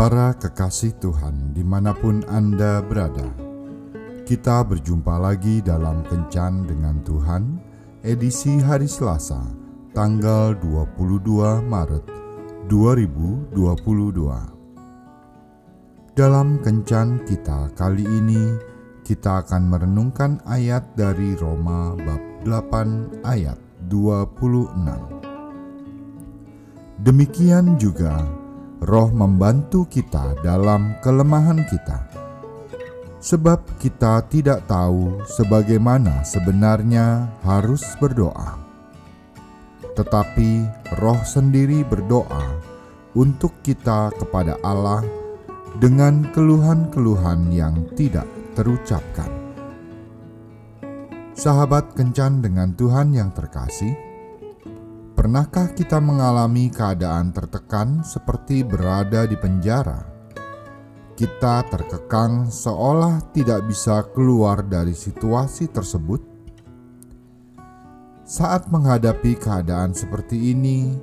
Para kekasih Tuhan di mana pun Anda berada, kita berjumpa lagi dalam Kencan dengan Tuhan, edisi hari Selasa, tanggal 22 Maret 2022. Dalam Kencan kita kali ini, kita akan merenungkan ayat dari Roma bab 8 ayat 26. Demikian juga Roh membantu kita dalam kelemahan kita. Sebab kita tidak tahu sebagaimana sebenarnya harus berdoa. Tetapi Roh sendiri berdoa untuk kita kepada Allah dengan keluhan-keluhan yang tidak terucapkan. Sahabat kencan dengan Tuhan yang terkasih, Pernahkah kita mengalami keadaan tertekan seperti berada di penjara? Kita terkekang seolah tidak bisa keluar dari situasi tersebut. Saat menghadapi keadaan seperti ini,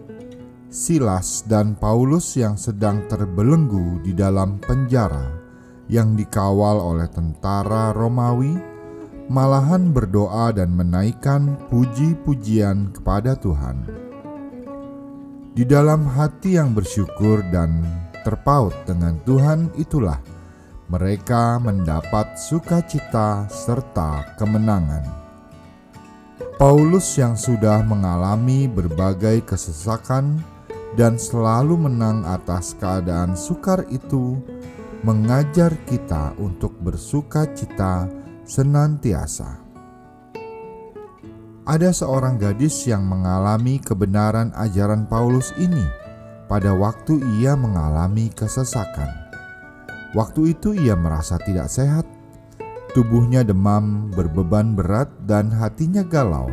Silas dan Paulus yang sedang terbelenggu di dalam penjara yang dikawal oleh tentara Romawi malahan berdoa dan menaikkan puji-pujian kepada Tuhan di dalam hati yang bersyukur dan terpaut dengan Tuhan itulah mereka mendapat sukacita serta kemenangan. Paulus yang sudah mengalami berbagai kesesakan dan selalu menang atas keadaan sukar itu mengajar kita untuk bersukacita senantiasa ada seorang gadis yang mengalami kebenaran ajaran Paulus ini pada waktu ia mengalami kesesakan. Waktu itu ia merasa tidak sehat, tubuhnya demam, berbeban berat, dan hatinya galau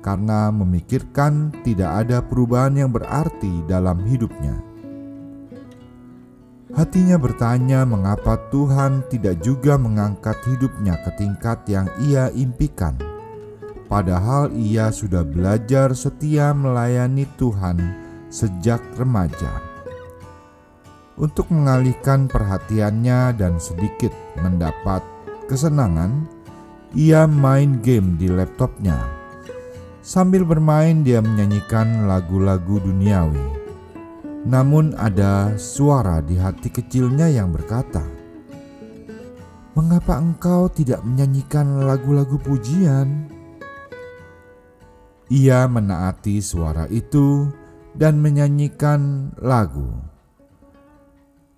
karena memikirkan tidak ada perubahan yang berarti dalam hidupnya. Hatinya bertanya mengapa Tuhan tidak juga mengangkat hidupnya ke tingkat yang ia impikan padahal ia sudah belajar setia melayani Tuhan sejak remaja. Untuk mengalihkan perhatiannya dan sedikit mendapat kesenangan, ia main game di laptopnya. Sambil bermain, dia menyanyikan lagu-lagu duniawi. Namun, ada suara di hati kecilnya yang berkata, "Mengapa engkau tidak menyanyikan lagu-lagu pujian?" Ia menaati suara itu dan menyanyikan lagu.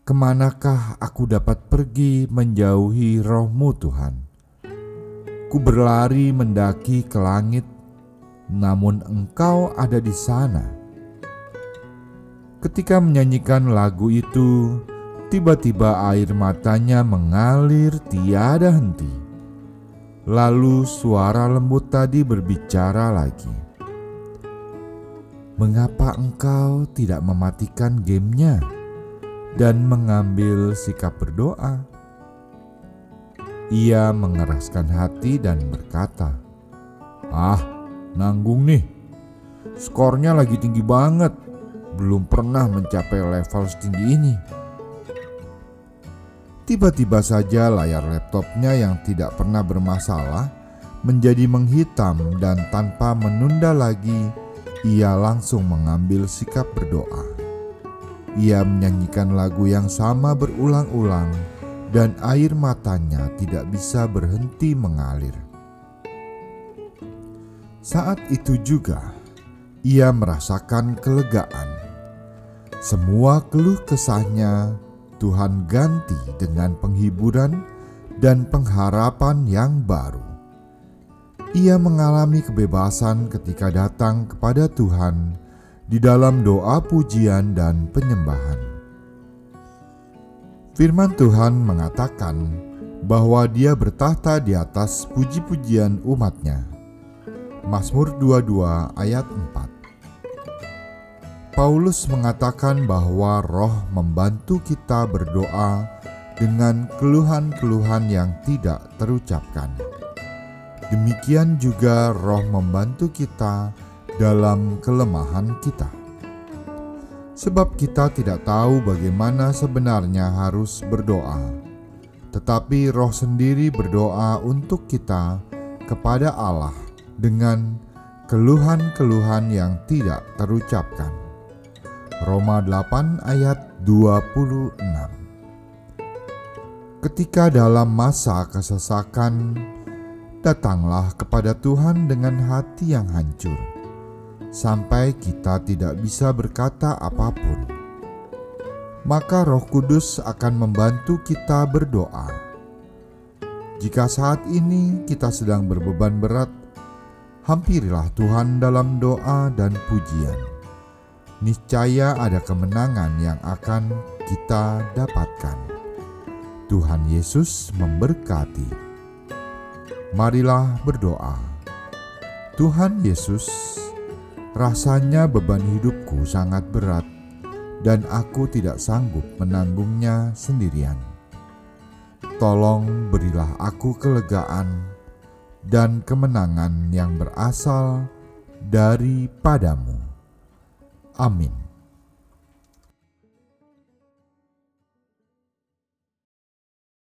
Ke manakah aku dapat pergi menjauhi rohmu Tuhan? Ku berlari mendaki ke langit, namun engkau ada di sana. Ketika menyanyikan lagu itu, tiba-tiba air matanya mengalir tiada henti Lalu suara lembut tadi berbicara lagi. Mengapa engkau tidak mematikan gamenya dan mengambil sikap berdoa? Ia mengeraskan hati dan berkata, "Ah, nanggung nih. Skornya lagi tinggi banget. Belum pernah mencapai level setinggi ini." Tiba-tiba saja layar laptopnya yang tidak pernah bermasalah menjadi menghitam dan tanpa menunda lagi ia langsung mengambil sikap berdoa. Ia menyanyikan lagu yang sama berulang-ulang dan air matanya tidak bisa berhenti mengalir. Saat itu juga ia merasakan kelegaan. Semua keluh kesahnya Tuhan ganti dengan penghiburan dan pengharapan yang baru. Ia mengalami kebebasan ketika datang kepada Tuhan di dalam doa pujian dan penyembahan. Firman Tuhan mengatakan bahwa dia bertahta di atas puji-pujian umatnya. Mazmur 22 ayat 4 Paulus mengatakan bahwa Roh membantu kita berdoa dengan keluhan-keluhan yang tidak terucapkan. Demikian juga Roh membantu kita dalam kelemahan kita. sebab kita tidak tahu bagaimana sebenarnya harus berdoa, tetapi Roh sendiri berdoa untuk kita kepada Allah dengan keluhan-keluhan yang tidak terucapkan. Roma 8 ayat 26 Ketika dalam masa kesesakan, datanglah kepada Tuhan dengan hati yang hancur sampai kita tidak bisa berkata apa pun. Maka Roh Kudus akan membantu kita berdoa. Jika saat ini kita sedang berbeban berat, hampirilah Tuhan dalam doa dan pujian. Niscaya ada kemenangan yang akan kita dapatkan. Tuhan Yesus memberkati. Marilah berdoa. Tuhan Yesus, Rasanya beban hidupku sangat berat, dan aku tidak sanggup menanggungnya sendirian. Tolong berilah aku kelegaan dan kemenangan yang berasal daripadamu. Amin.